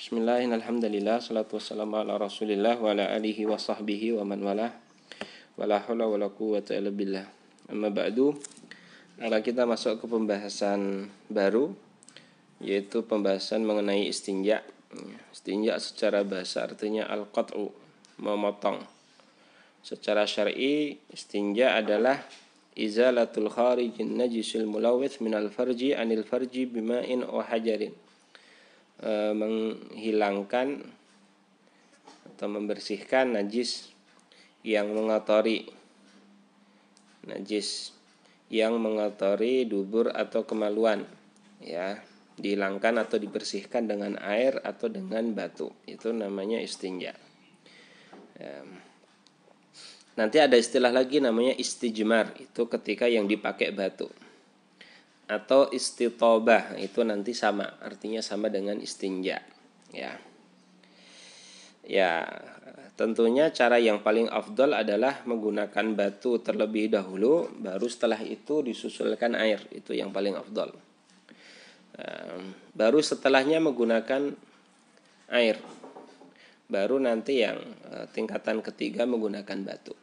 Bismillahirrahmanirrahim. Salatu wassalamu ala Rasulillah wa ala alihi wa sahbihi wa man wala. Wala wala quwwata illa billah. Amma ba'du. Kita masuk ke pembahasan baru yaitu pembahasan mengenai istinja. Istinja secara bahasa artinya al-qat'u, memotong. Secara syar'i istinja adalah izalatul kharijin najisul mulawith minal farji anil farji bima'in o hajarin e, menghilangkan atau membersihkan najis yang mengotori. Najis yang mengotori dubur atau kemaluan ya. Dihilangkan atau dibersihkan dengan air atau dengan batu. Itu namanya istinja. Ya. nanti ada istilah lagi namanya istijmar. Itu ketika yang dipakai batu atau istitobah. Itu nanti sama artinya sama dengan istinja. Ya. Ya tentunya cara yang paling afdol adalah menggunakan batu terlebih dahulu baru setelah itu disusulkan air. Itu yang paling afdol. Baru setelahnya menggunakan air. Baru nanti yang eh, tingkatan ketiga menggunakan batu.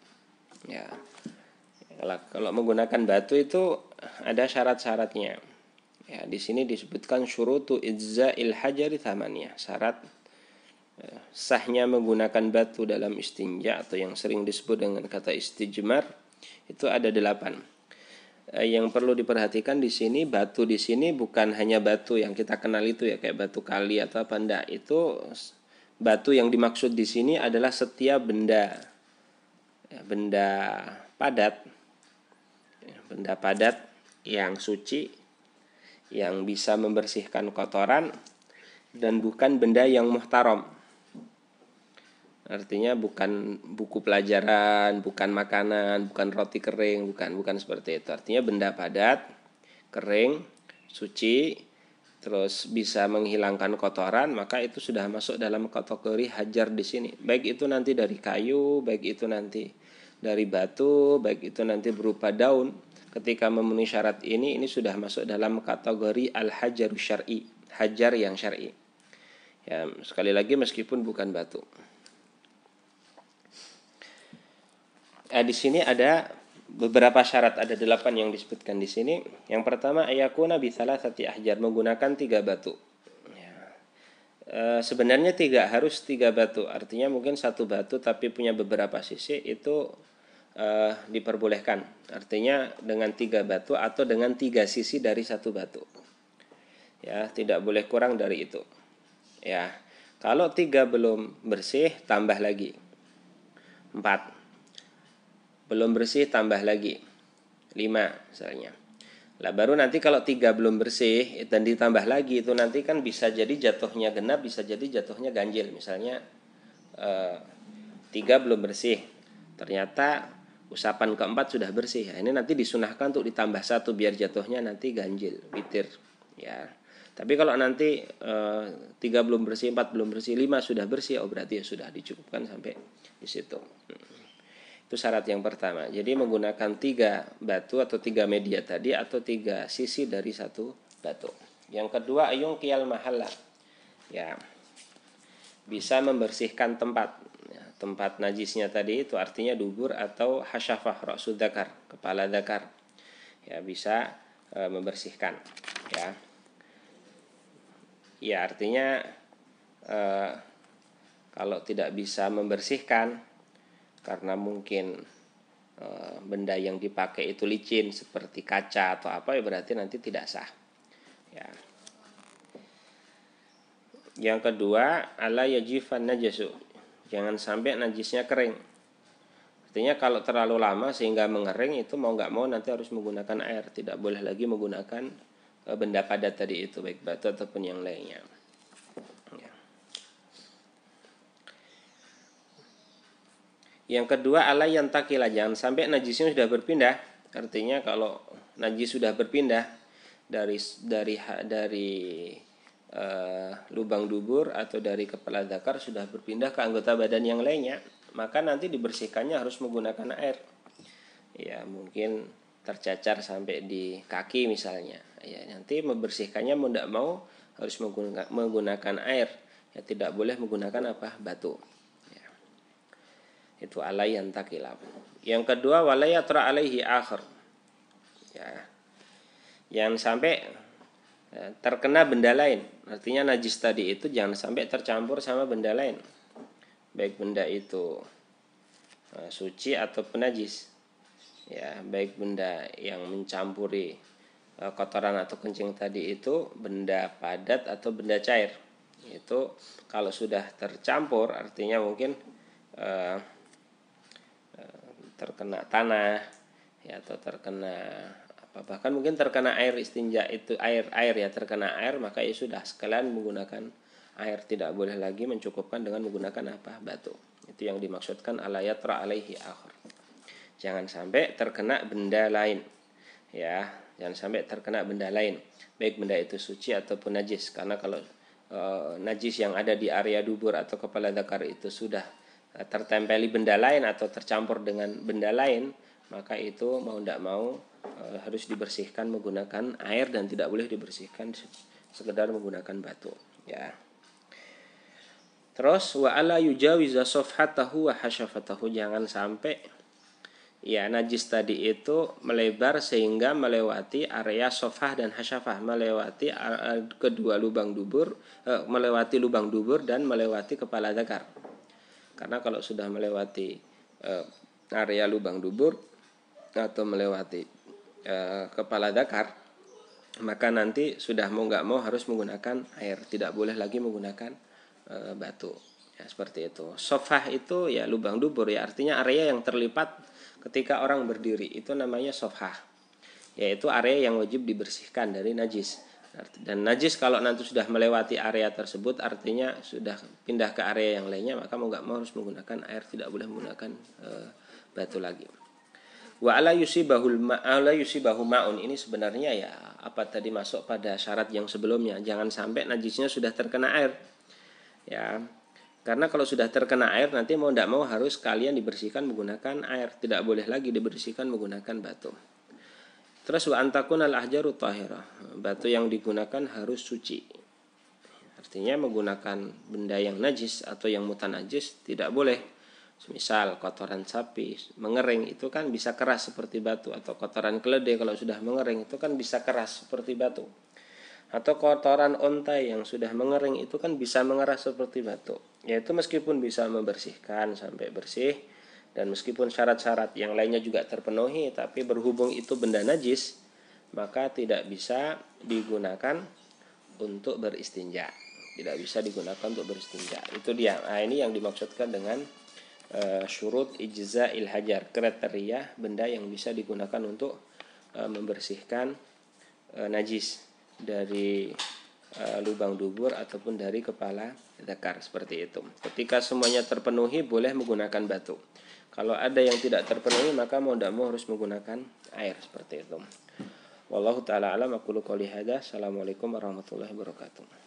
Ya. Kalau menggunakan batu itu ada syarat-syaratnya. Ya, di sini disebutkan syurutu idza'il hajari thamaniyah. Syarat eh, sahnya menggunakan batu dalam istinja atau yang sering disebut dengan kata istijmar itu ada delapan. Eh, yang perlu diperhatikan di sini batu di sini bukan hanya batu yang kita kenal itu ya kayak batu kali atau apa enggak. Itu batu yang dimaksud di sini adalah setiap benda ya, benda padat benda padat yang suci yang bisa membersihkan kotoran dan bukan benda yang muhtaram. Artinya bukan buku pelajaran, bukan makanan, bukan roti kering, bukan bukan seperti itu. Artinya benda padat, kering, suci, terus bisa menghilangkan kotoran, maka itu sudah masuk dalam kategori hajar di sini. Baik itu nanti dari kayu, baik itu nanti dari batu, baik itu nanti berupa daun. Ketika memenuhi syarat ini, ini sudah masuk dalam kategori al-hajar syar'i, hajar yang syar'i. Ya, sekali lagi meskipun bukan batu. Nah, di sini ada beberapa syarat ada delapan yang disebutkan di sini. Yang pertama ayakuna bisalah sati ahjar menggunakan tiga batu. E, sebenarnya tiga harus tiga batu. Artinya mungkin satu batu tapi punya beberapa sisi itu uh, diperbolehkan. Artinya dengan tiga batu atau dengan tiga sisi dari satu batu. Ya, tidak boleh kurang dari itu. Ya, kalau tiga belum bersih, tambah lagi. Empat. Belum bersih, tambah lagi. Lima, misalnya. Lah baru nanti kalau tiga belum bersih dan ditambah lagi itu nanti kan bisa jadi jatuhnya genap, bisa jadi jatuhnya ganjil. Misalnya uh, tiga belum bersih, ternyata usapan keempat sudah bersih ya. Ini nanti disunahkan untuk ditambah satu biar jatuhnya nanti ganjil witir ya. Tapi kalau nanti e, tiga belum bersih empat belum bersih lima sudah bersih oh berarti ya sudah dicukupkan sampai di situ. Hmm. itu syarat yang pertama. Jadi menggunakan tiga batu atau tiga media tadi atau tiga sisi dari satu batu. Yang kedua ayung kial mahala. Ya. Bisa membersihkan tempat tempat najisnya tadi itu artinya dubur atau hasyafah rasul dakar kepala dakar ya bisa e, membersihkan ya. Ya artinya e, kalau tidak bisa membersihkan karena mungkin e, benda yang dipakai itu licin seperti kaca atau apa ya berarti nanti tidak sah ya. Yang kedua ala yajifan najasu jangan sampai najisnya kering. Artinya kalau terlalu lama sehingga mengering itu mau nggak mau nanti harus menggunakan air. Tidak boleh lagi menggunakan e, benda padat tadi itu baik batu ataupun yang lainnya. Ya. yang kedua ala yang takilah jangan sampai najisnya sudah berpindah. Artinya kalau najis sudah berpindah dari dari dari uh, lubang dubur atau dari kepala zakar sudah berpindah ke anggota badan yang lainnya, maka nanti dibersihkannya harus menggunakan air. Ya, mungkin tercacar sampai di kaki misalnya. Ya, nanti membersihkannya mau tidak mau harus menggunakan, menggunakan air. Ya tidak boleh menggunakan apa? Batu. Ya. itu alai yang takilab yang kedua walayatra alaihi akhir ya. Yang sampai ya, terkena benda lain artinya najis tadi itu jangan sampai tercampur sama benda lain. Baik benda itu uh, suci atau penajis ya baik benda yang mencampuri uh, kotoran atau kencing tadi itu benda padat atau benda cair. Itu kalau sudah tercampur artinya mungkin uh, terkena tanah ya atau terkena bahkan mungkin terkena air istinja itu air air ya terkena air maka ya sudah sekalian menggunakan air. Tidak boleh lagi mencukupkan dengan menggunakan apa? Batu. Itu yang dimaksudkan alayatra alaihi akhir jangan sampai terkena benda lain. Ya jangan sampai terkena benda lain. Baik benda itu suci ataupun najis. Karena kalau e, najis yang ada di area dubur atau kepala dakar itu sudah e, tertempeli benda lain atau tercampur dengan benda lain maka itu mau tidak mau e, harus dibersihkan menggunakan air dan tidak boleh dibersihkan sekedar menggunakan batu ya. Terus wa ala yujawiza safhatahu wa hasyafatahu. Jangan sampai ya najis tadi itu melebar sehingga melewati area sofah dan hasyafah. Melewati kedua lubang dubur eh, melewati lubang dubur dan melewati kepala zakar. Karena kalau sudah melewati eh, area lubang dubur atau melewati eh, kepala zakar maka nanti sudah mau nggak mau harus menggunakan air. Tidak boleh lagi menggunakan batu. Ya seperti itu. Sofah itu ya lubang dubur ya. Artinya area yang terlipat ketika orang berdiri. Itu namanya sofah. Yaitu area yang wajib dibersihkan dari najis. Dan najis kalau nanti sudah melewati area tersebut artinya sudah pindah ke area yang lainnya maka mau nggak mau harus menggunakan air. Tidak boleh menggunakan e, batu lagi wa ala yusibahul ma'ala yusibahu ma'un ini sebenarnya ya apa tadi masuk pada syarat yang sebelumnya jangan sampai najisnya sudah terkena air ya karena kalau sudah terkena air nanti mau tidak mau harus kalian dibersihkan menggunakan air, tidak boleh lagi dibersihkan menggunakan batu. Terus wa antakun al ahjaru tahira. Batu yang digunakan harus suci. Artinya menggunakan benda yang najis atau yang mutan najis tidak boleh. Misal kotoran sapi mengering itu kan bisa keras seperti batu atau kotoran keledai kalau sudah mengering itu kan bisa keras seperti batu. Atau kotoran ontai yang sudah mengering itu kan bisa mengeras seperti batu. Yaitu meskipun bisa membersihkan sampai bersih dan meskipun syarat-syarat yang lainnya juga terpenuhi tapi berhubung itu benda najis maka tidak bisa digunakan untuk beristinja. Tidak bisa digunakan untuk beristinja. Itu dia. Nah, ini yang dimaksudkan dengan uh, syurut ijza hajar kriteria benda yang bisa digunakan untuk uh, membersihkan uh, najis dari uh, lubang dubur ataupun dari kepala zakar seperti itu. Ketika semuanya terpenuhi boleh menggunakan batu. Kalau ada yang tidak terpenuhi maka mau tidak mau harus menggunakan air seperti itu. Wallahu taala alam aku qouli Assalamualaikum warahmatullahi wabarakatuh.